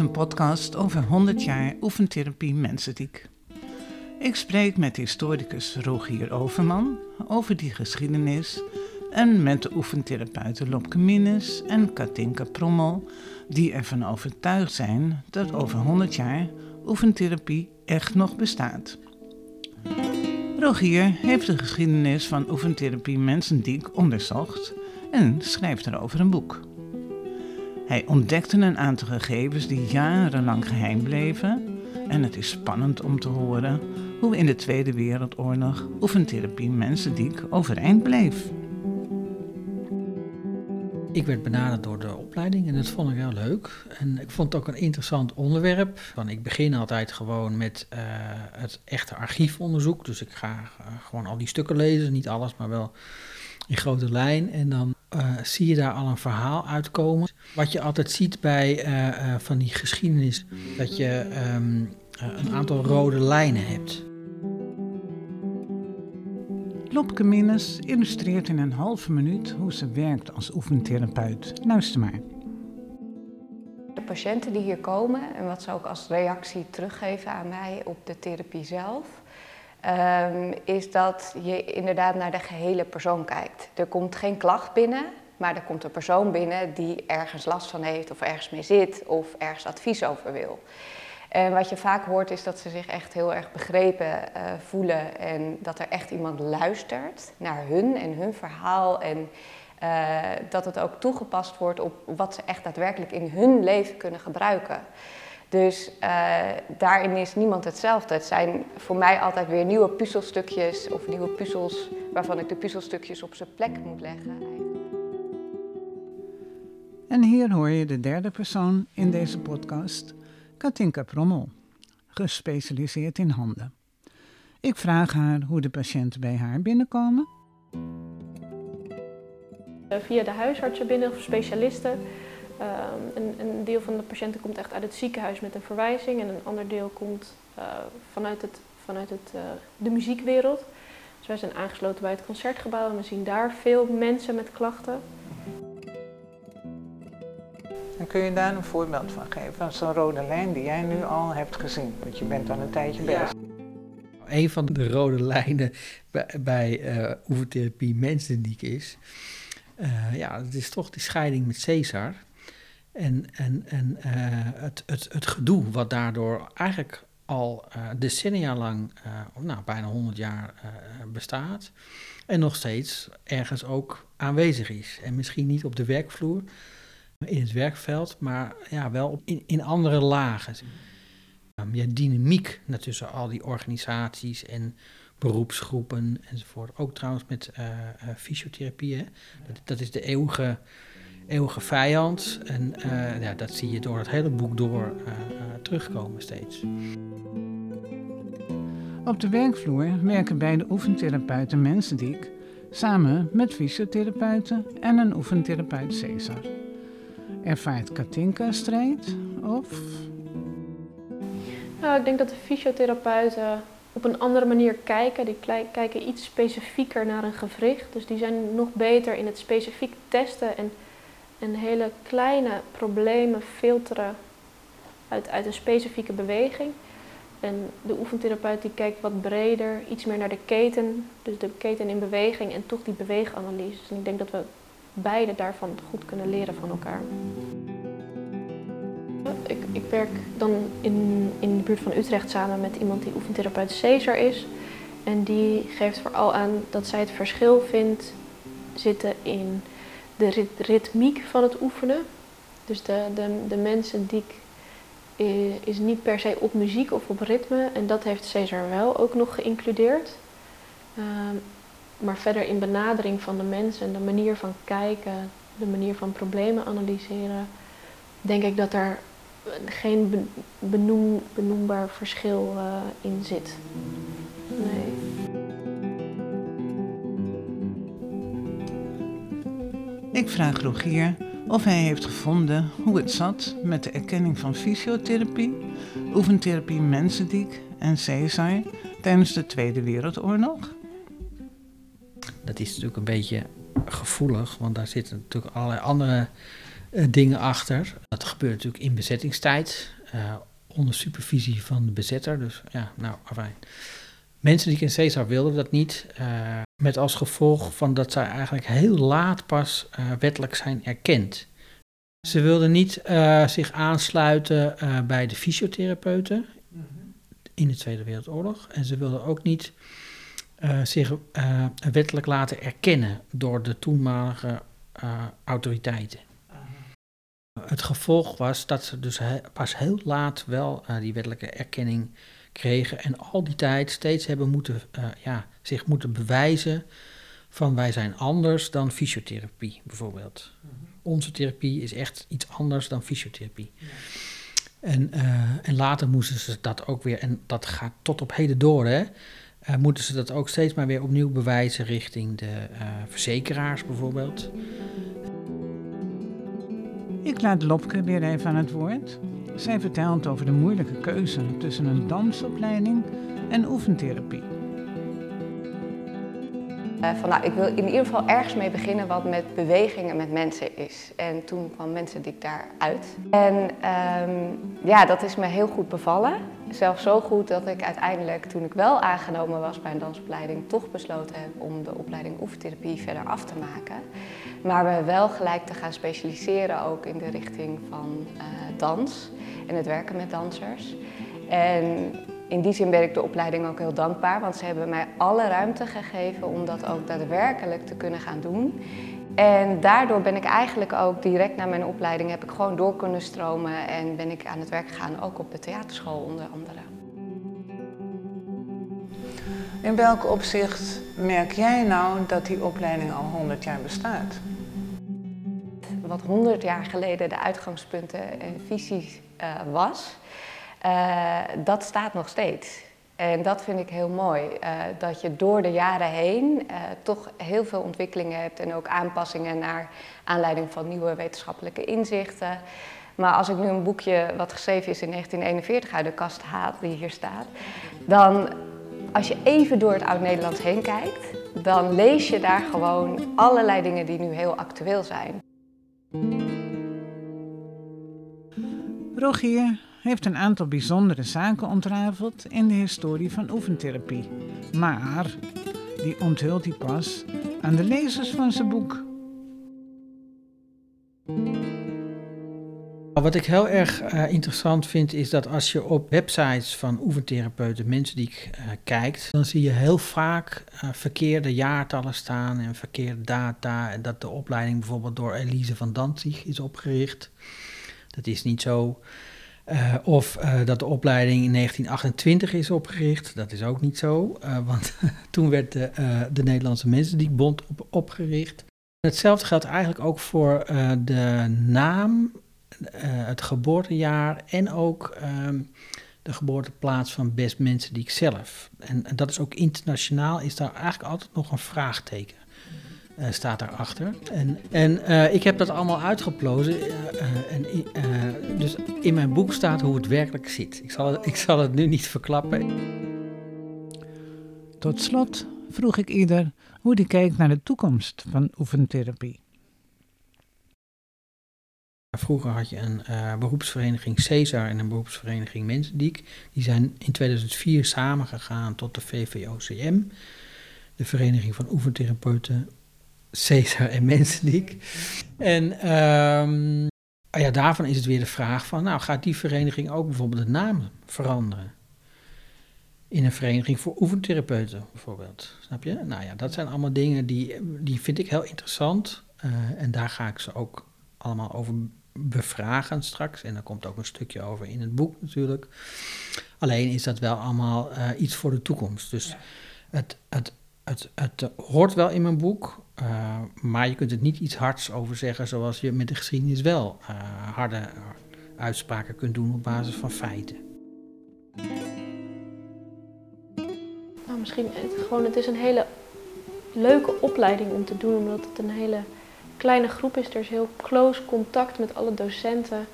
een podcast over 100 jaar oefentherapie mensendiek. Ik spreek met historicus Rogier Overman over die geschiedenis en met de oefentherapeuten Lopke Minnes en Katinka Prommel, die ervan overtuigd zijn dat over 100 jaar oefentherapie echt nog bestaat. Rogier heeft de geschiedenis van oefentherapie mensendiek onderzocht en schrijft erover een boek. Hij ontdekte een aantal gegevens die jarenlang geheim bleven en het is spannend om te horen hoe in de Tweede Wereldoorlog oefentherapie mensendiek overeind bleef. Ik werd benaderd door de opleiding en dat vond ik heel leuk. En ik vond het ook een interessant onderwerp. Van ik begin altijd gewoon met uh, het echte archiefonderzoek. Dus ik ga uh, gewoon al die stukken lezen, niet alles, maar wel in grote lijn. En dan uh, zie je daar al een verhaal uitkomen. Wat je altijd ziet bij van die geschiedenis, dat je um, een aantal rode lijnen hebt. Lopke Minnes illustreert in een halve minuut hoe ze werkt als oefentherapeut. Luister maar. De patiënten die hier komen en wat ze ook als reactie teruggeven aan mij op de therapie zelf, um, is dat je inderdaad naar de gehele persoon kijkt. Er komt geen klacht binnen, maar er komt een persoon binnen die ergens last van heeft of ergens mee zit of ergens advies over wil. En wat je vaak hoort is dat ze zich echt heel erg begrepen uh, voelen en dat er echt iemand luistert naar hun en hun verhaal en uh, dat het ook toegepast wordt op wat ze echt daadwerkelijk in hun leven kunnen gebruiken. Dus uh, daarin is niemand hetzelfde. Het zijn voor mij altijd weer nieuwe puzzelstukjes of nieuwe puzzels waarvan ik de puzzelstukjes op zijn plek moet leggen. En hier hoor je de derde persoon in deze podcast. Katinka Prommel, gespecialiseerd in handen. Ik vraag haar hoe de patiënten bij haar binnenkomen. Via de huisartsen binnen of specialisten. Uh, een, een, deel van de patiënten komt echt uit het ziekenhuis met een verwijzing en een ander deel komt uh, vanuit, het, vanuit het, uh, de muziekwereld. Dus wij zijn aangesloten bij het concertgebouw en we zien daar veel mensen met klachten. En kun je daar een voorbeeld van geven, van zo'n rode lijn die jij nu al hebt gezien? Want je bent al een tijdje bezig. Ja. Een van de rode lijnen bij, bij uh, oefentherapie is, uh, ja, het is toch die scheiding met Caesar. En, en, en uh, het, het, het gedoe wat daardoor eigenlijk al decennia lang, nou, bijna 100 jaar bestaat. En nog steeds ergens ook aanwezig is. En misschien niet op de werkvloer, in het werkveld, maar ja, wel in, in andere lagen. Ja, dynamiek tussen al die organisaties en beroepsgroepen enzovoort. Ook trouwens met uh, fysiotherapie. Dat, dat, is de eeuwige, eeuwige vijand. En uh, ja, dat zie je door het hele boek door terugkomen steeds. Op de werkvloer werken beide oefentherapeuten Mensendiek samen met fysiotherapeuten en een oefentherapeut Cesar. Ervaart Katinka strijd? Of? Nou, ik denk dat de fysiotherapeuten op een andere manier kijken. Die kijken iets specifieker naar een gewricht. Dus die zijn nog beter in het specifiek testen en, en hele kleine problemen filteren uit, uit een specifieke beweging. En de oefentherapeut die kijkt wat breder, iets meer naar de keten. Dus de keten in beweging en toch die beweeganalyses. En ik denk dat we beide daarvan goed kunnen leren van elkaar. Ik, ik werk dan in, in de buurt van Utrecht samen met iemand die oefentherapeut Cesar is. En die geeft vooral aan dat zij het verschil vindt zitten in de ritmiek van het oefenen. Dus de, de, de mensen die is niet per se op muziek of op ritme. En dat heeft Cesar wel ook nog geïncludeerd. Um, maar verder in benadering van de mensen en de manier van kijken, de manier van problemen analyseren, denk ik dat er geen benoem, benoembaar verschil uh, in zit. Nee. Ik vraag Rogier of hij heeft gevonden hoe het zat met de erkenning van fysiotherapie, oefentherapie Mensendiek en Cesar tijdens de Tweede Wereldoorlog. Is natuurlijk een beetje gevoelig, want daar zitten natuurlijk allerlei andere dingen achter. Dat gebeurt natuurlijk in bezettingstijd, onder supervisie van de bezetter. Dus ja, nou, afijn. Mensen die in Caesar wilden dat niet, met als gevolg van dat zij eigenlijk heel laat pas wettelijk zijn erkend. Ze wilden niet zich aansluiten bij de fysiotherapeuten in de Tweede Wereldoorlog. En ze wilden ook niet zich uh, wettelijk laten erkennen door de toenmalige uh, autoriteiten. Het gevolg was dat ze dus he pas heel laat wel die wettelijke erkenning kregen en al die tijd steeds hebben moeten, ja, zich moeten bewijzen van wij zijn anders dan fysiotherapie bijvoorbeeld. Mm -hmm. Onze therapie is echt iets anders dan fysiotherapie. Ja. En, en later moesten ze dat ook weer, en dat gaat tot op heden door, hè, uh, moeten ze dat ook steeds maar weer opnieuw bewijzen richting de uh, verzekeraars bijvoorbeeld. Ik laat Lopke weer even aan het woord. Zij vertelt over de moeilijke keuze tussen een dansopleiding en oefentherapie. Uh, van, nou, ik wil in ieder geval ergens mee beginnen wat met bewegingen met mensen is. En toen kwam mensen dik daaruit. En um, ja, dat is me heel goed bevallen. Zelfs zo goed dat ik uiteindelijk, toen ik wel aangenomen was bij een dansopleiding, toch besloten heb om de opleiding oefentherapie verder af te maken. Maar we wel gelijk te gaan specialiseren ook in de richting van uh, dans en het werken met dansers. En in die zin ben ik de opleiding ook heel dankbaar, want ze hebben mij alle ruimte gegeven om dat ook daadwerkelijk te kunnen gaan doen. En daardoor ben ik eigenlijk ook direct na mijn opleiding heb ik gewoon door kunnen stromen en ben ik aan het werk gegaan, ook op de theaterschool onder andere. In welk opzicht merk jij nou dat die opleiding al 100 jaar bestaat? Wat 100 jaar geleden de uitgangspunten en visies uh, was, dat staat nog steeds. En dat vind ik heel mooi, uh, dat je door de jaren heen uh, toch heel veel ontwikkelingen hebt en ook aanpassingen naar aanleiding van nieuwe wetenschappelijke inzichten. Maar als ik nu een boekje wat geschreven is in 1941 uit de kast haal, die hier staat, dan als je even door het Oud-Nederlands heen kijkt, dan lees je daar gewoon allerlei dingen die nu heel actueel zijn. Rogier, heeft een aantal bijzondere zaken ontrafeld in de historie van oefentherapie. Maar die onthult hij pas aan de lezers van zijn boek. Wat ik heel erg uh, interessant vind is dat als je op websites van oefentherapeuten, mensen die ik uh, kijkt, dan zie je heel vaak uh, verkeerde jaartallen staan en verkeerde data. En dat de opleiding bijvoorbeeld door Elise van Danzig is opgericht. Dat is niet zo. Uh, of uh, dat de opleiding in 1928 is opgericht. Dat is ook niet zo, uh, want toen werd de, de Nederlandse Mensendiekbond op, opgericht. Hetzelfde geldt eigenlijk ook voor de naam, het geboortejaar en ook um, de geboorteplaats van Best Mensendiek zelf. En, en dat is ook internationaal, is daar eigenlijk altijd nog een vraagteken uh, staat daarachter. En, en uh, ik heb dat allemaal uitgeplozen. Uh, en, dus in mijn boek staat hoe het werkelijk zit. Ik zal, ik zal het nu niet verklappen. Tot slot vroeg ik ieder hoe die kijkt naar de toekomst van oefentherapie. Vroeger had je een uh, beroepsvereniging Cesar en een beroepsvereniging Mensendiek. Die zijn in 2004 samengegaan tot de VVOCM, de Vereniging van Oefentherapeuten Caesar en Mensendiek. En um, ja, daarvan is het weer de vraag van, nou gaat die vereniging ook bijvoorbeeld de naam veranderen? In een vereniging voor oefentherapeuten bijvoorbeeld, snap je? Nou ja, dat zijn allemaal dingen die, die vind ik heel interessant. Uh, en daar ga ik ze ook allemaal over bevragen straks. En daar komt ook een stukje over in het boek natuurlijk. Alleen is dat wel allemaal uh, iets voor de toekomst. Dus ja. het, het, het, het hoort wel in mijn boek, uh, maar je kunt er niet iets hards over zeggen, zoals je met de geschiedenis wel uh, harde uitspraken kunt doen op basis van feiten. Nou, misschien het, gewoon, het is een hele leuke opleiding om te doen, omdat het een hele kleine groep is. Er is heel close contact met alle docenten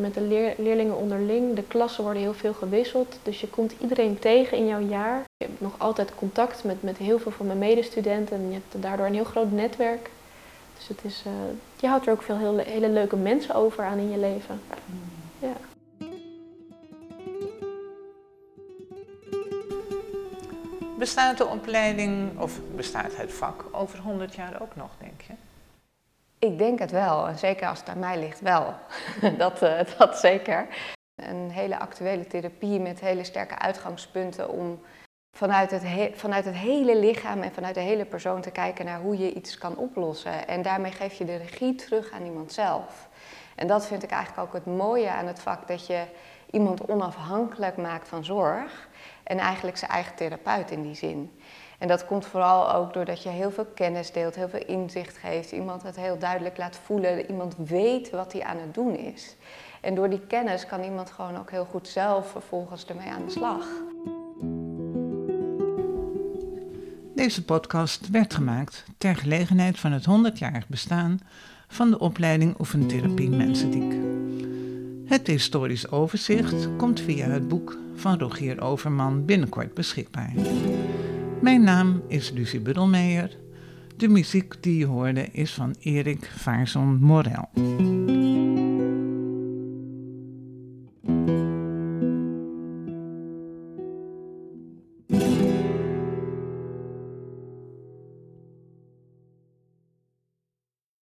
met de leer, leerlingen onderling. De klassen worden heel veel gewisseld, dus je komt iedereen tegen in jouw jaar. Je hebt nog altijd contact met, met heel veel van mijn medestudenten en je hebt daardoor een heel groot netwerk Dus het is, uh, je houdt er ook veel hele, hele leuke mensen over aan in je leven. Ja. Bestaat de opleiding of bestaat het vak over 100 jaar ook nog? Ik denk het wel, en zeker als het aan mij ligt wel. dat, uh, dat zeker. Een hele actuele therapie met hele sterke uitgangspunten om vanuit het, vanuit het hele lichaam en vanuit de hele persoon te kijken naar hoe je iets kan oplossen. En daarmee geef je de regie terug aan iemand zelf. En dat vind ik eigenlijk ook het mooie aan het vak, dat je iemand onafhankelijk maakt van zorg en eigenlijk zijn eigen therapeut in die zin. En dat komt vooral ook doordat je heel veel kennis deelt, heel veel inzicht geeft, iemand het heel duidelijk laat voelen, iemand weet wat hij aan het doen is. En door die kennis kan iemand gewoon ook heel goed zelf vervolgens ermee aan de slag. Deze podcast werd gemaakt ter gelegenheid van het 100-jarig bestaan van de opleiding Oefentherapie Mensendiek. Het historisch overzicht komt via het boek van Rogier Overman binnenkort beschikbaar. Mijn naam is Lucie Buddelmeijer. De muziek die je hoorde is van Erik Vaarson Morel.